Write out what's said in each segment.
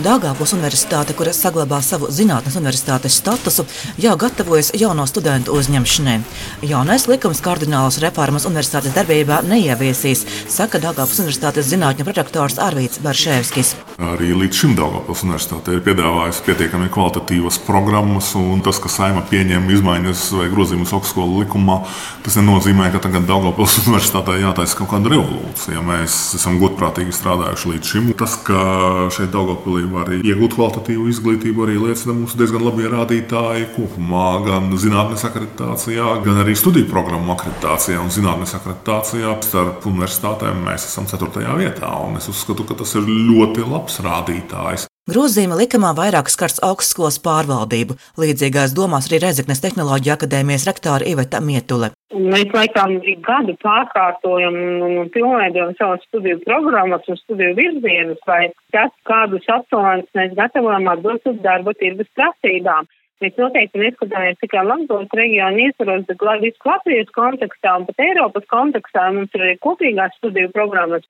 Dāngāpils Universitāte, kuras saglabā savu zinātnes universitātes statusu, jau gatavojas jauno studentu uzņemšanai. Jaunais likums kardinālas reformas universitātes darbībā neieviesīs, saka Dāngāpils Universitātes zinātņu prorektors Arvīts Baršēvskis. Arī līdz šim Dāngāpils Universitāte ir piedāvājusi pietiekami kvalitatīvas programmas, un tas, ka saima pieņem izmaiņas vai grozījumus augstskolu likumā, tas nenozīmē, ka tagad Dāngāpils Universitātē jātaisa kaut kāda revolūcija. Mēs esam godprātīgi strādājuši līdz šim. Tas, ka šeit Dāngāpilī var iegūt kvalitatīvu izglītību, arī liecina mums diezgan labi rādītāji kopumā, gan zinātnīs akreditācijā, gan arī studiju programmu akreditācijā un zinātnīs akreditācijā. Starp universitātēm mēs esam 4. vietā, un es uzskatu, ka tas ir ļoti labs rādītājs. Grozījuma likumā vairāk skars augstskolas pārvaldību. Līdzīgās domās arī Rezeknes tehnoloģija akadēmijas rektora Iveta Mietule. Mēs laikam gadu pārkārtojam un pilnveidojam savas studiju programmas un studiju virzienus, vai tas, kādus absolventus mēs gatavojam atbilst uz darba tirgus prasībām. Mēs noteikti neskatāmies tikai Latvijas reģionu ietvaros, bet visu Latvijas kontekstā un pat Eiropas kontekstā mums ir arī kopīgās studiju programmas.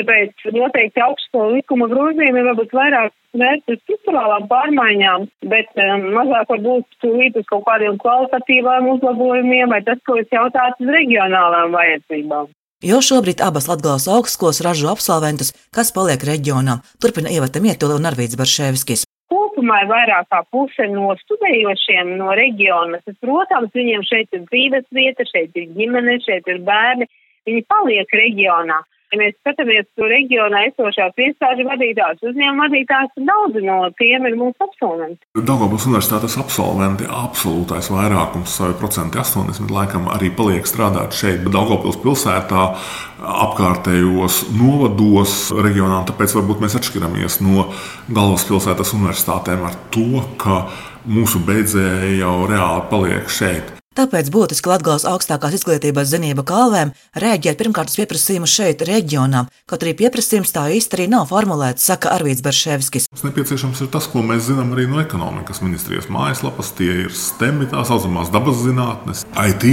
Tāpēc noteikti augstskolu likuma grozījumi varbūt vairāk vērts uz struktūrālām pārmaiņām, bet um, mazāk varbūt tūlīt uz kaut kādiem kvalitatīvām uzlabojumiem vai tas, ko es jautātu uz reģionālām vajadzībām. Jo šobrīd abas Latvijas augstskolas ražo absolventus, kas paliek reģionā, turpina Ievata Mietula un Arvīts Baršēviskis. Kopumā ir vairāk kā puse no studējošiem no reģiona. Tas, protams, viņiem šeit ir dzīves vieta, šeit ir ģimene, šeit ir bērni. Viņi paliek reģionā. Ja mēs skatāmies to reģionā esošās iestāžu vadītājus, uzņēmuma vadītājus, daudz no tiem ir mūsu absolventi. Daugavas universitātes absolventi absolūtais vairākums, savu procentu 80 laikam arī paliek strādāt šeit, bet Daugavpils pilsētā apkārtējos novados reģionā, tāpēc varbūt mēs atšķiramies no galvaspilsētas universitātēm ar to, ka mūsu beidzēji jau reāli paliek šeit. Tāpēc būtiski Latvijas augstākās izglītības zinību kalvēm rēģēt pirmkārt uz pieprasījumu šeit, reģionā, kaut arī pieprasījums tā īsti arī nav formulēts, saka Arvīts Berševskis. Nepieciešams ir tas, ko mēs zinām arī no ekonomikas ministrijas mājaslapas. Tie ir STEM, tā saucamās dabas zinātnes, IT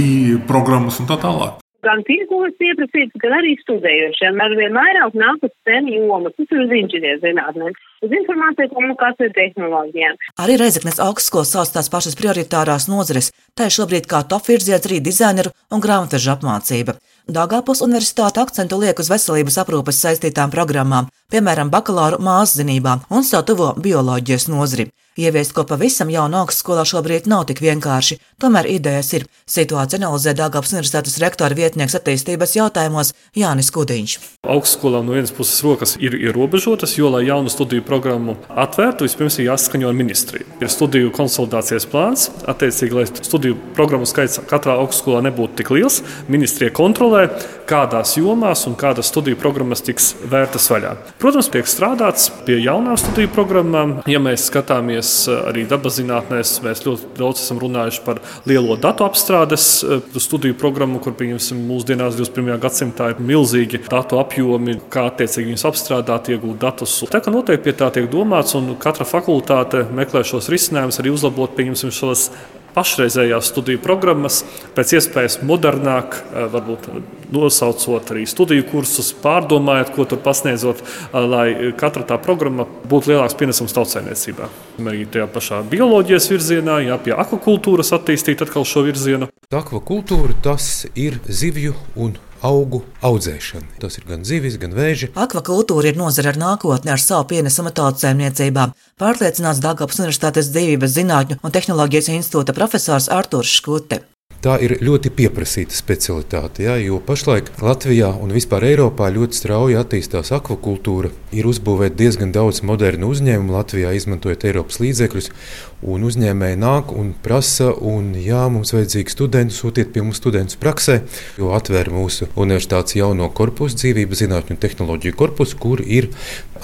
programmas un tā tālāk gan tirgos pieprasīts, gan arī studējošiem. Arvien vairāk nāk uz STEM jomas, tas ir uz inženierzinātnēm, uz informācijas komunikāciju tehnoloģijām. Arī Reizeknes augstskolas sauc tās pašas prioritārās nozares, tā ir šobrīd kā top virziens arī dizaineru un grāmatvežu apmācība. Dāngāpils universitāte akcentu liek uz veselības aprūpes saistītām programmām, piemēram, bakalaura mākslinībām un savu tuvo bioloģijas nozari. Ieviest ko pavisam jaunu augstskolā šobrīd nav tik vienkārši, tomēr idejas ir. Situācija analizē Dāngāpils universitātes rektora vietnieks attīstības jautājumos Jānis Kudiņš. Augstskolām no vienas puses rokas ir ierobežotas, jo, lai jaunu studiju programmu atvērtu, vispirms ir jāsaskaņo ar ministriju. Ir studiju konsolidācijas plāns, attiecīgi, lai studiju programmu skaits katrā augstskolā nebūtu tik liels, ministrija kontrolē, kādās jomās un kādas studiju programmas tiks vērtas vaļā. Protams, tiek strādāts pie jaunām studiju programmām. Ja mēs skatāmies Eh, arī dabaszinātnēs mēs ļoti daudz esam runājuši par lielo datu apstrādes eh, studiju programmu, kur mūsdienās 21. gadsimtā ir milzīgi datu apjomi, kā attiecīgi viņus apstrādāt, iegūt datus. Tā kā noteikti pie tā tiek domāts, un katra fakultāte meklē šos risinājumus, arī uzlabot šos pašreizējās studiju programmas, pēc iespējas modernāk, eh, varbūt nosaucot arī studiju kursus, pārdomājot, ko tur pasniedzot, eh, lai katra tā programma būtu lielāks pienesums tautsēmniecībā. Arī tajā pašā bioloģijas virzienā, ja pie akvakultūras attīstīt atkal šo virzienu. Akvakultūra tas ir zivju un augu audzēšana. Tas ir gan zivis, gan vēži. Akvakultūra ir nozara ar nākotni, ar savu pienesumu tautsēmniecībā, pārliecināts Dāngāpas Universitātes dzīvības zinātņu un tehnoloģijas institūta profesors Artūrs Škute. Tā ir ļoti pieprasīta specialitāte, ja, jo pašlaik Latvijā un vispār Eiropā ļoti strauji attīstās akvakultūra. Ir uzbūvēta diezgan daudz modernu uzņēmumu Latvijā, izmantojot Eiropas līdzekļus. Un uzņēmēji nāk un prasa, un jā, mums vajadzīgi studenti, sūtiet pie mums studentus praksē, jo atver mūsu universitātes jauno korpusu, dzīvības zinātņu un tehnoloģiju korpusu, kur ir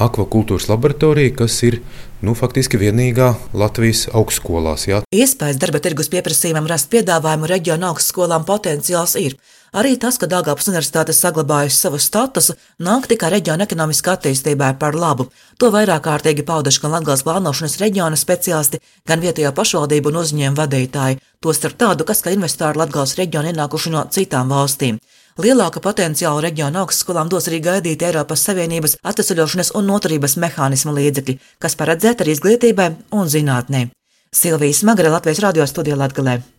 akvakultūras laboratorija, kas ir nu, faktiski vienīgā Latvijas augstskolās. Jā. Iespējas darba tirgus pieprasījumam rast piedāvājumu reģionu augstskolām potenciāls ir. Arī tas, ka Dāngāpas universitāte saglabājusi savu statusu, nāk tikai reģiona ekonomiskā attīstībai par labu. To vairāk kārtīgi pauduši gan Latvijas plānošanas reģiona speciālisti, gan vietējo pašvaldību un uzņēmumu vadītāji. tostarp tādu, kas kā investori Latgales reģionu ienākuši no citām valstīm. Lielāka potenciāla reģiona augstskolām dos arī gaidīt Eiropas Savienības atvesaļošanas un noturības mehānismu līdzekļi, kas paredzēti arī izglītībai un zinātnē. Silvijas Magara Latvijas radio studijā Latgalē.